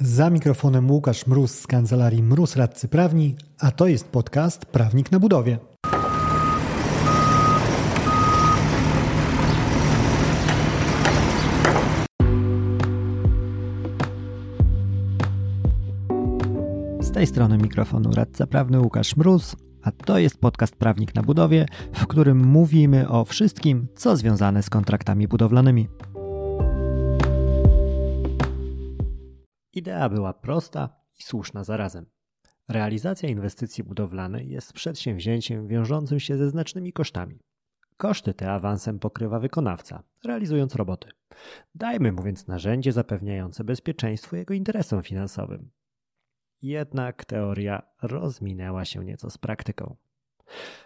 Za mikrofonem Łukasz Mróz z kancelarii Mróz Radcy Prawni, a to jest podcast Prawnik na Budowie. Z tej strony mikrofonu radca prawny Łukasz Mróz, a to jest podcast Prawnik na Budowie, w którym mówimy o wszystkim, co związane z kontraktami budowlanymi. Idea była prosta i słuszna zarazem. Realizacja inwestycji budowlanej jest przedsięwzięciem wiążącym się ze znacznymi kosztami. Koszty te awansem pokrywa wykonawca, realizując roboty. Dajmy mu więc narzędzie zapewniające bezpieczeństwo jego interesom finansowym. Jednak teoria rozminęła się nieco z praktyką.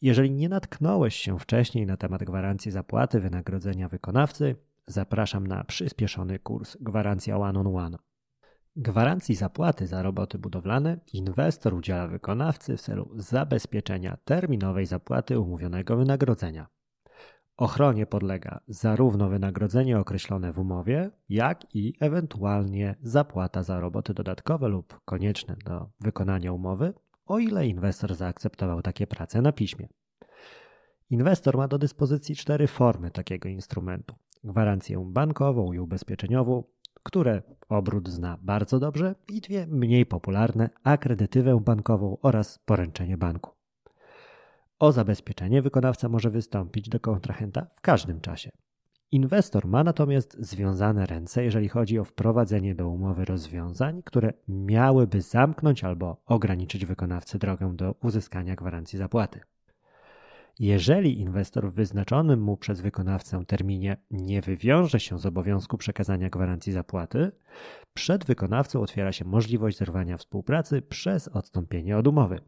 Jeżeli nie natknąłeś się wcześniej na temat gwarancji zapłaty wynagrodzenia wykonawcy, zapraszam na przyspieszony kurs Gwarancja One on One. Gwarancji zapłaty za roboty budowlane inwestor udziela wykonawcy w celu zabezpieczenia terminowej zapłaty umówionego wynagrodzenia. Ochronie podlega zarówno wynagrodzenie określone w umowie, jak i ewentualnie zapłata za roboty dodatkowe lub konieczne do wykonania umowy, o ile inwestor zaakceptował takie prace na piśmie. Inwestor ma do dyspozycji cztery formy takiego instrumentu: gwarancję bankową i ubezpieczeniową, które obrót zna bardzo dobrze, i dwie mniej popularne akredytywę bankową oraz poręczenie banku. O zabezpieczenie wykonawca może wystąpić do kontrahenta w każdym czasie. Inwestor ma natomiast związane ręce, jeżeli chodzi o wprowadzenie do umowy rozwiązań, które miałyby zamknąć albo ograniczyć wykonawcy drogę do uzyskania gwarancji zapłaty. Jeżeli inwestor w wyznaczonym mu przez wykonawcę terminie nie wywiąże się z obowiązku przekazania gwarancji zapłaty, przed wykonawcą otwiera się możliwość zerwania współpracy przez odstąpienie od umowy.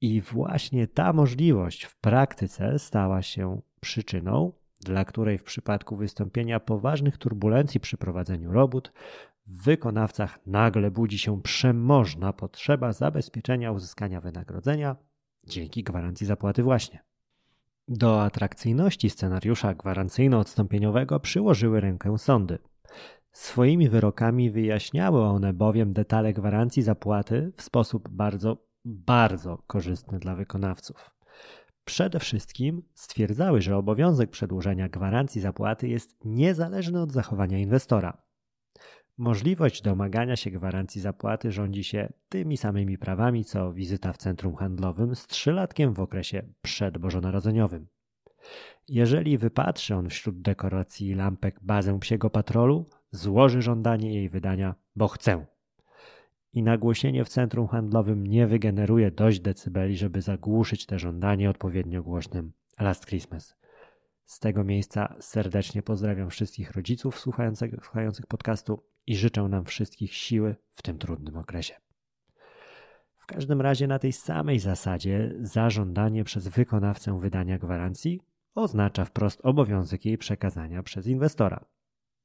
I właśnie ta możliwość w praktyce stała się przyczyną, dla której w przypadku wystąpienia poważnych turbulencji przy prowadzeniu robót w wykonawcach nagle budzi się przemożna potrzeba zabezpieczenia uzyskania wynagrodzenia dzięki gwarancji zapłaty właśnie. Do atrakcyjności scenariusza gwarancyjno-odstąpieniowego przyłożyły rękę sądy. Swoimi wyrokami wyjaśniały one bowiem detale gwarancji zapłaty w sposób bardzo, bardzo korzystny dla wykonawców. Przede wszystkim stwierdzały, że obowiązek przedłużenia gwarancji zapłaty jest niezależny od zachowania inwestora. Możliwość domagania się gwarancji zapłaty rządzi się tymi samymi prawami co wizyta w centrum handlowym z trzylatkiem w okresie przedbożonarodzeniowym. Jeżeli wypatrzy on wśród dekoracji i lampek bazę psiego patrolu, złoży żądanie jej wydania, bo chce. I nagłośnienie w centrum handlowym nie wygeneruje dość decybeli, żeby zagłuszyć te żądanie odpowiednio głośnym Last Christmas. Z tego miejsca serdecznie pozdrawiam wszystkich rodziców słuchających, słuchających podcastu i życzę nam wszystkich siły w tym trudnym okresie. W każdym razie na tej samej zasadzie zażądanie przez wykonawcę wydania gwarancji oznacza wprost obowiązek jej przekazania przez inwestora,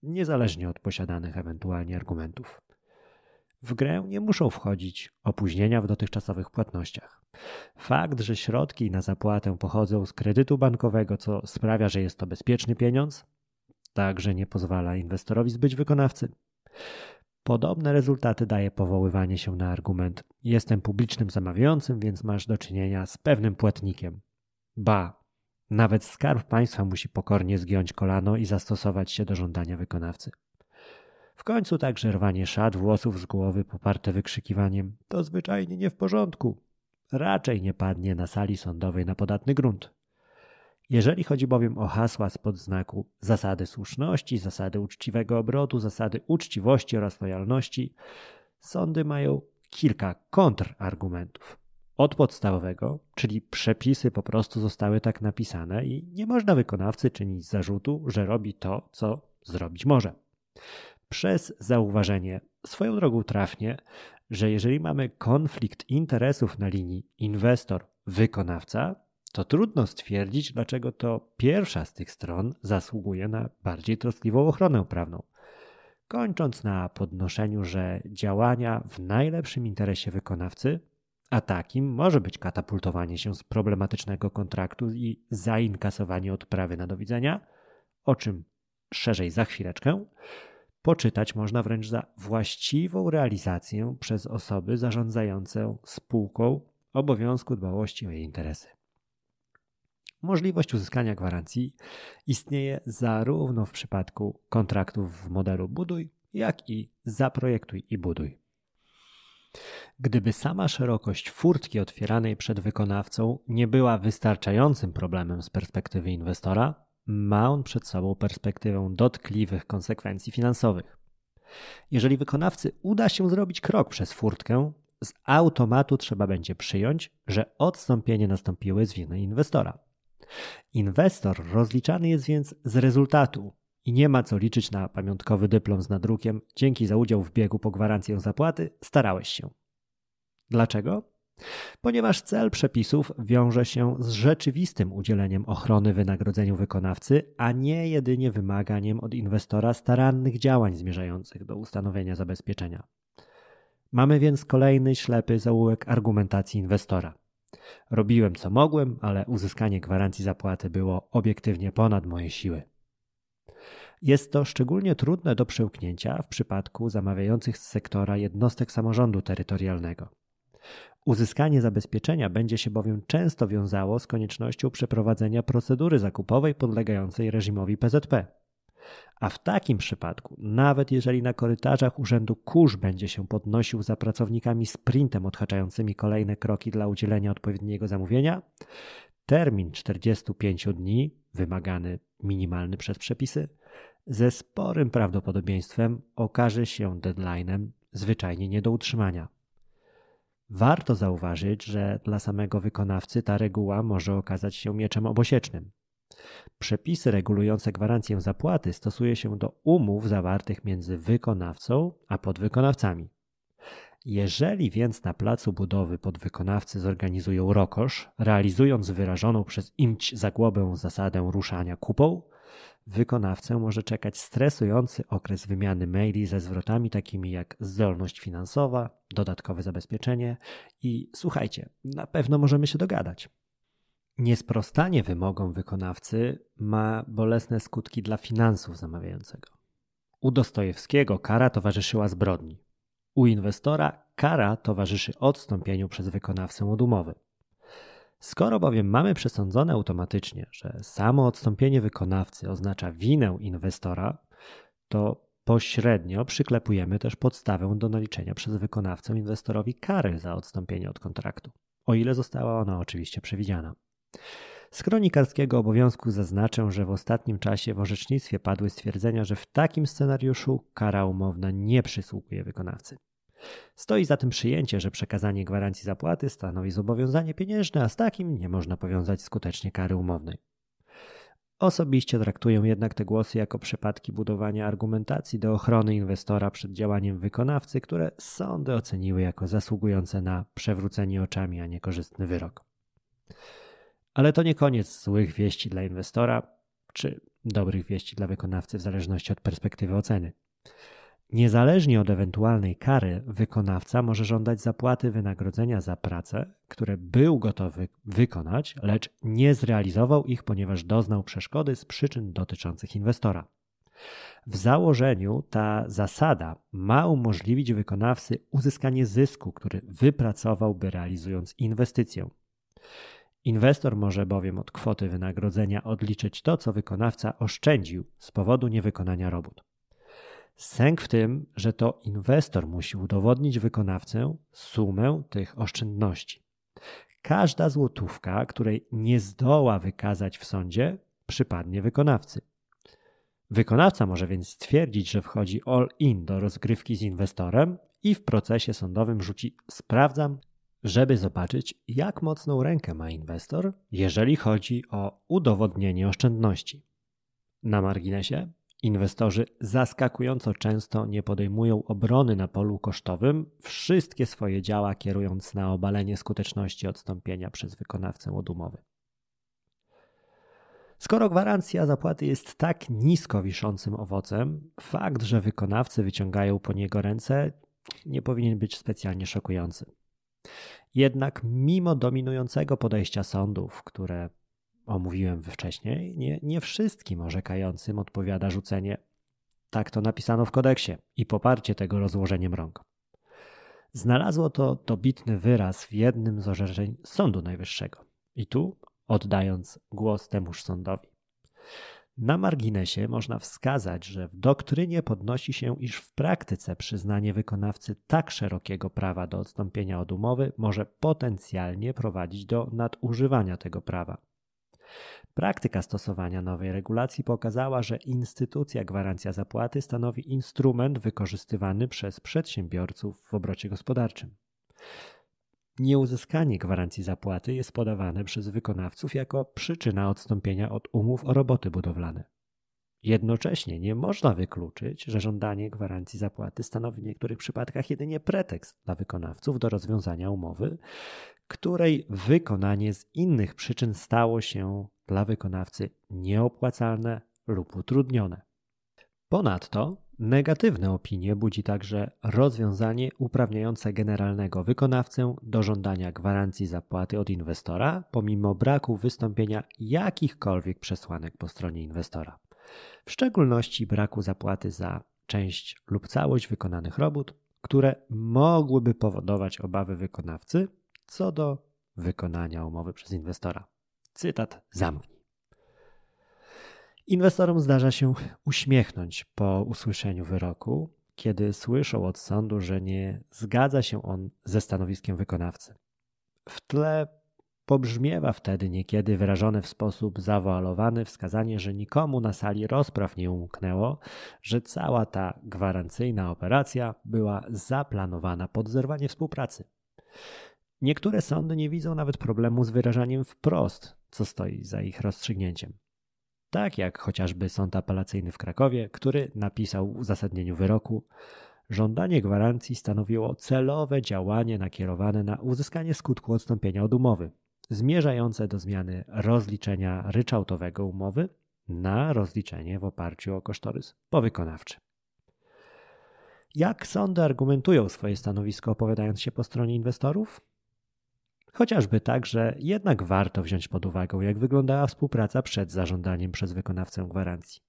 niezależnie od posiadanych ewentualnie argumentów. W grę nie muszą wchodzić opóźnienia w dotychczasowych płatnościach. Fakt, że środki na zapłatę pochodzą z kredytu bankowego, co sprawia, że jest to bezpieczny pieniądz, także nie pozwala inwestorowi zbyć wykonawcy. Podobne rezultaty daje powoływanie się na argument: Jestem publicznym zamawiającym, więc masz do czynienia z pewnym płatnikiem. Ba, nawet skarb państwa musi pokornie zgiąć kolano i zastosować się do żądania wykonawcy. W końcu także rwanie szat włosów z głowy poparte wykrzykiwaniem to zwyczajnie nie w porządku. Raczej nie padnie na sali sądowej na podatny grunt. Jeżeli chodzi bowiem o hasła spod znaku zasady słuszności, zasady uczciwego obrotu, zasady uczciwości oraz lojalności, sądy mają kilka kontrargumentów. Od podstawowego, czyli przepisy po prostu zostały tak napisane i nie można wykonawcy czynić zarzutu, że robi to, co zrobić może. Przez zauważenie, swoją drogą trafnie, że jeżeli mamy konflikt interesów na linii inwestor-wykonawca, to trudno stwierdzić, dlaczego to pierwsza z tych stron zasługuje na bardziej troskliwą ochronę prawną. Kończąc na podnoszeniu, że działania w najlepszym interesie wykonawcy, a takim może być katapultowanie się z problematycznego kontraktu i zainkasowanie odprawy na do widzenia, o czym szerzej za chwileczkę, poczytać można wręcz za właściwą realizację przez osoby zarządzające spółką obowiązku dbałości o jej interesy. Możliwość uzyskania gwarancji istnieje zarówno w przypadku kontraktów w modelu buduj, jak i zaprojektuj i buduj. Gdyby sama szerokość furtki otwieranej przed wykonawcą nie była wystarczającym problemem z perspektywy inwestora, ma on przed sobą perspektywę dotkliwych konsekwencji finansowych. Jeżeli wykonawcy uda się zrobić krok przez furtkę, z automatu trzeba będzie przyjąć, że odstąpienie nastąpiły z winy inwestora. Inwestor rozliczany jest więc z rezultatu i nie ma co liczyć na pamiątkowy dyplom z nadrukiem. Dzięki za udział w biegu po gwarancję zapłaty starałeś się. Dlaczego? Ponieważ cel przepisów wiąże się z rzeczywistym udzieleniem ochrony wynagrodzeniu wykonawcy, a nie jedynie wymaganiem od inwestora starannych działań zmierzających do ustanowienia zabezpieczenia. Mamy więc kolejny ślepy zaułek argumentacji inwestora. Robiłem co mogłem, ale uzyskanie gwarancji zapłaty było obiektywnie ponad moje siły. Jest to szczególnie trudne do przełknięcia w przypadku zamawiających z sektora jednostek samorządu terytorialnego. Uzyskanie zabezpieczenia będzie się bowiem często wiązało z koniecznością przeprowadzenia procedury zakupowej podlegającej reżimowi PZP. A w takim przypadku, nawet jeżeli na korytarzach urzędu kurz będzie się podnosił za pracownikami sprintem odhaczającymi kolejne kroki dla udzielenia odpowiedniego zamówienia, termin 45 dni, wymagany minimalny przez przepisy, ze sporym prawdopodobieństwem okaże się deadline'em zwyczajnie nie do utrzymania. Warto zauważyć, że dla samego wykonawcy ta reguła może okazać się mieczem obosiecznym. Przepisy regulujące gwarancję zapłaty stosuje się do umów zawartych między wykonawcą a podwykonawcami. Jeżeli więc na placu budowy podwykonawcy zorganizują rokosz, realizując wyrażoną przez imć zagłobę zasadę ruszania kupą, wykonawcę może czekać stresujący okres wymiany maili ze zwrotami takimi jak zdolność finansowa, dodatkowe zabezpieczenie i słuchajcie, na pewno możemy się dogadać. Niesprostanie wymogom wykonawcy ma bolesne skutki dla finansów zamawiającego. U Dostojewskiego kara towarzyszyła zbrodni. U inwestora kara towarzyszy odstąpieniu przez wykonawcę od umowy. Skoro bowiem mamy przesądzone automatycznie, że samo odstąpienie wykonawcy oznacza winę inwestora, to pośrednio przyklepujemy też podstawę do naliczenia przez wykonawcę inwestorowi kary za odstąpienie od kontraktu, o ile została ona oczywiście przewidziana. Z kronikarskiego obowiązku zaznaczę, że w ostatnim czasie w orzecznictwie padły stwierdzenia, że w takim scenariuszu kara umowna nie przysługuje wykonawcy. Stoi za tym przyjęcie, że przekazanie gwarancji zapłaty stanowi zobowiązanie pieniężne, a z takim nie można powiązać skutecznie kary umownej. Osobiście traktuję jednak te głosy jako przypadki budowania argumentacji do ochrony inwestora przed działaniem wykonawcy, które sądy oceniły jako zasługujące na przewrócenie oczami, a nie korzystny wyrok. Ale to nie koniec złych wieści dla inwestora, czy dobrych wieści dla wykonawcy, w zależności od perspektywy oceny. Niezależnie od ewentualnej kary, wykonawca może żądać zapłaty wynagrodzenia za pracę, które był gotowy wykonać, lecz nie zrealizował ich, ponieważ doznał przeszkody z przyczyn dotyczących inwestora. W założeniu ta zasada ma umożliwić wykonawcy uzyskanie zysku, który wypracowałby realizując inwestycję. Inwestor może bowiem od kwoty wynagrodzenia odliczyć to, co wykonawca oszczędził z powodu niewykonania robót. Sęk w tym, że to inwestor musi udowodnić wykonawcę sumę tych oszczędności. Każda złotówka, której nie zdoła wykazać w sądzie, przypadnie wykonawcy. Wykonawca może więc stwierdzić, że wchodzi all in do rozgrywki z inwestorem i w procesie sądowym rzuci sprawdzam, żeby zobaczyć, jak mocną rękę ma inwestor, jeżeli chodzi o udowodnienie oszczędności. Na marginesie, Inwestorzy zaskakująco często nie podejmują obrony na polu kosztowym, wszystkie swoje działa kierując na obalenie skuteczności odstąpienia przez wykonawcę od umowy. Skoro gwarancja zapłaty jest tak nisko wiszącym owocem, fakt, że wykonawcy wyciągają po niego ręce, nie powinien być specjalnie szokujący. Jednak mimo dominującego podejścia sądów, które omówiłem wcześniej, nie, nie wszystkim orzekającym odpowiada rzucenie Tak to napisano w kodeksie i poparcie tego rozłożeniem rąk. Znalazło to dobitny wyraz w jednym z orzeczeń Sądu Najwyższego. I tu oddając głos temuż sądowi. Na marginesie można wskazać, że w doktrynie podnosi się, iż w praktyce przyznanie wykonawcy tak szerokiego prawa do odstąpienia od umowy może potencjalnie prowadzić do nadużywania tego prawa. Praktyka stosowania nowej regulacji pokazała, że instytucja gwarancja zapłaty stanowi instrument wykorzystywany przez przedsiębiorców w obrocie gospodarczym. Nieuzyskanie gwarancji zapłaty jest podawane przez wykonawców jako przyczyna odstąpienia od umów o roboty budowlane. Jednocześnie nie można wykluczyć, że żądanie gwarancji zapłaty stanowi w niektórych przypadkach jedynie pretekst dla wykonawców do rozwiązania umowy, której wykonanie z innych przyczyn stało się dla wykonawcy nieopłacalne lub utrudnione. Ponadto negatywne opinie budzi także rozwiązanie uprawniające generalnego wykonawcę do żądania gwarancji zapłaty od inwestora, pomimo braku wystąpienia jakichkolwiek przesłanek po stronie inwestora, w szczególności braku zapłaty za część lub całość wykonanych robót, które mogłyby powodować obawy wykonawcy co do wykonania umowy przez inwestora. Cytat zamknij. Inwestorom zdarza się uśmiechnąć po usłyszeniu wyroku, kiedy słyszą od sądu, że nie zgadza się on ze stanowiskiem wykonawcy. W tle pobrzmiewa wtedy niekiedy wyrażone w sposób zawoalowany wskazanie, że nikomu na sali rozpraw nie umknęło, że cała ta gwarancyjna operacja była zaplanowana pod zerwanie współpracy. Niektóre sądy nie widzą nawet problemu z wyrażaniem wprost, co stoi za ich rozstrzygnięciem. Tak jak chociażby sąd apelacyjny w Krakowie, który napisał w uzasadnieniu wyroku, żądanie gwarancji stanowiło celowe działanie nakierowane na uzyskanie skutku odstąpienia od umowy, zmierzające do zmiany rozliczenia ryczałtowego umowy na rozliczenie w oparciu o kosztorys powykonawczy. Jak sądy argumentują swoje stanowisko opowiadając się po stronie inwestorów? Chociażby tak, że jednak warto wziąć pod uwagę, jak wyglądała współpraca przed zażądaniem przez wykonawcę gwarancji.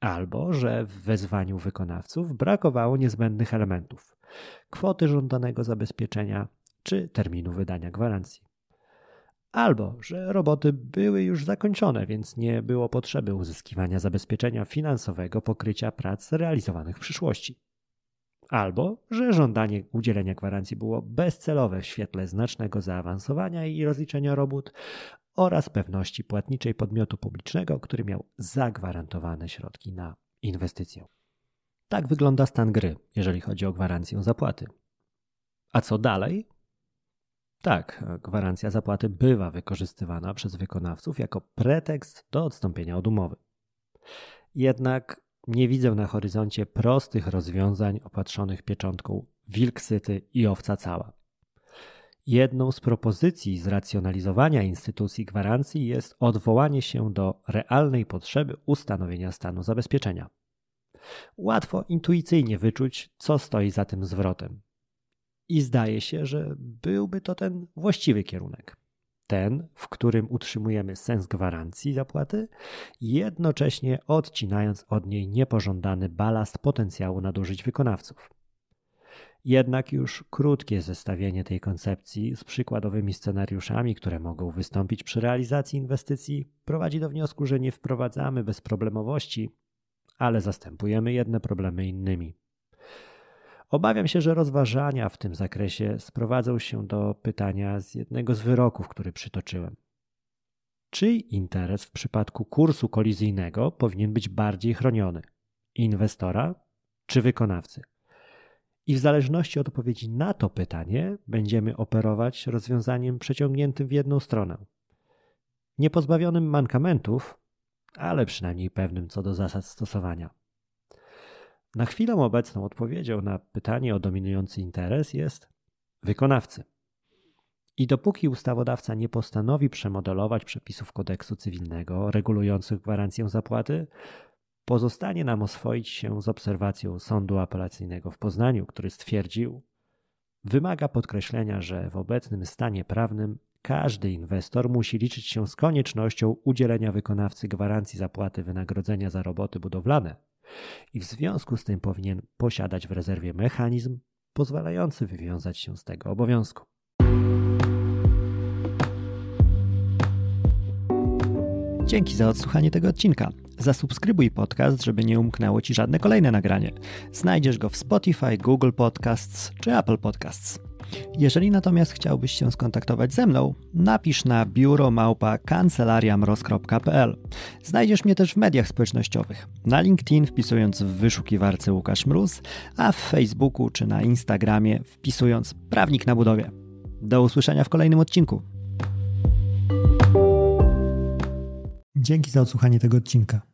Albo, że w wezwaniu wykonawców brakowało niezbędnych elementów kwoty żądanego zabezpieczenia czy terminu wydania gwarancji. Albo, że roboty były już zakończone, więc nie było potrzeby uzyskiwania zabezpieczenia finansowego pokrycia prac realizowanych w przyszłości albo że żądanie udzielenia gwarancji było bezcelowe w świetle znacznego zaawansowania i rozliczenia robót oraz pewności płatniczej podmiotu publicznego, który miał zagwarantowane środki na inwestycję. Tak wygląda stan gry, jeżeli chodzi o gwarancję zapłaty. A co dalej? Tak, gwarancja zapłaty bywa wykorzystywana przez wykonawców jako pretekst do odstąpienia od umowy. Jednak nie widzę na horyzoncie prostych rozwiązań opatrzonych pieczątką wilk syty i owca cała. Jedną z propozycji zracjonalizowania instytucji gwarancji jest odwołanie się do realnej potrzeby ustanowienia stanu zabezpieczenia. Łatwo intuicyjnie wyczuć, co stoi za tym zwrotem. I zdaje się, że byłby to ten właściwy kierunek ten, w którym utrzymujemy sens gwarancji zapłaty, jednocześnie odcinając od niej niepożądany balast potencjału nadużyć wykonawców. Jednak już krótkie zestawienie tej koncepcji z przykładowymi scenariuszami, które mogą wystąpić przy realizacji inwestycji, prowadzi do wniosku, że nie wprowadzamy bezproblemowości, ale zastępujemy jedne problemy innymi. Obawiam się, że rozważania w tym zakresie sprowadzą się do pytania z jednego z wyroków, który przytoczyłem. Czyj interes w przypadku kursu kolizyjnego powinien być bardziej chroniony? Inwestora czy wykonawcy? I w zależności od odpowiedzi na to pytanie będziemy operować rozwiązaniem przeciągniętym w jedną stronę. Niepozbawionym mankamentów, ale przynajmniej pewnym co do zasad stosowania. Na chwilę obecną odpowiedzią na pytanie o dominujący interes jest wykonawcy. I dopóki ustawodawca nie postanowi przemodelować przepisów kodeksu cywilnego regulujących gwarancję zapłaty, pozostanie nam oswoić się z obserwacją Sądu Apelacyjnego w Poznaniu, który stwierdził, wymaga podkreślenia, że w obecnym stanie prawnym każdy inwestor musi liczyć się z koniecznością udzielenia wykonawcy gwarancji zapłaty wynagrodzenia za roboty budowlane i w związku z tym powinien posiadać w rezerwie mechanizm pozwalający wywiązać się z tego obowiązku. Dzięki za odsłuchanie tego odcinka. Zasubskrybuj podcast, żeby nie umknęło Ci żadne kolejne nagranie. Znajdziesz go w Spotify, Google Podcasts czy Apple Podcasts. Jeżeli natomiast chciałbyś się skontaktować ze mną, napisz na biuromałpa kancelariamroz.pl. Znajdziesz mnie też w mediach społecznościowych. Na LinkedIn wpisując w wyszukiwarce Łukasz Mróz, a w Facebooku czy na Instagramie wpisując Prawnik na budowie. Do usłyszenia w kolejnym odcinku. Dzięki za odsłuchanie tego odcinka.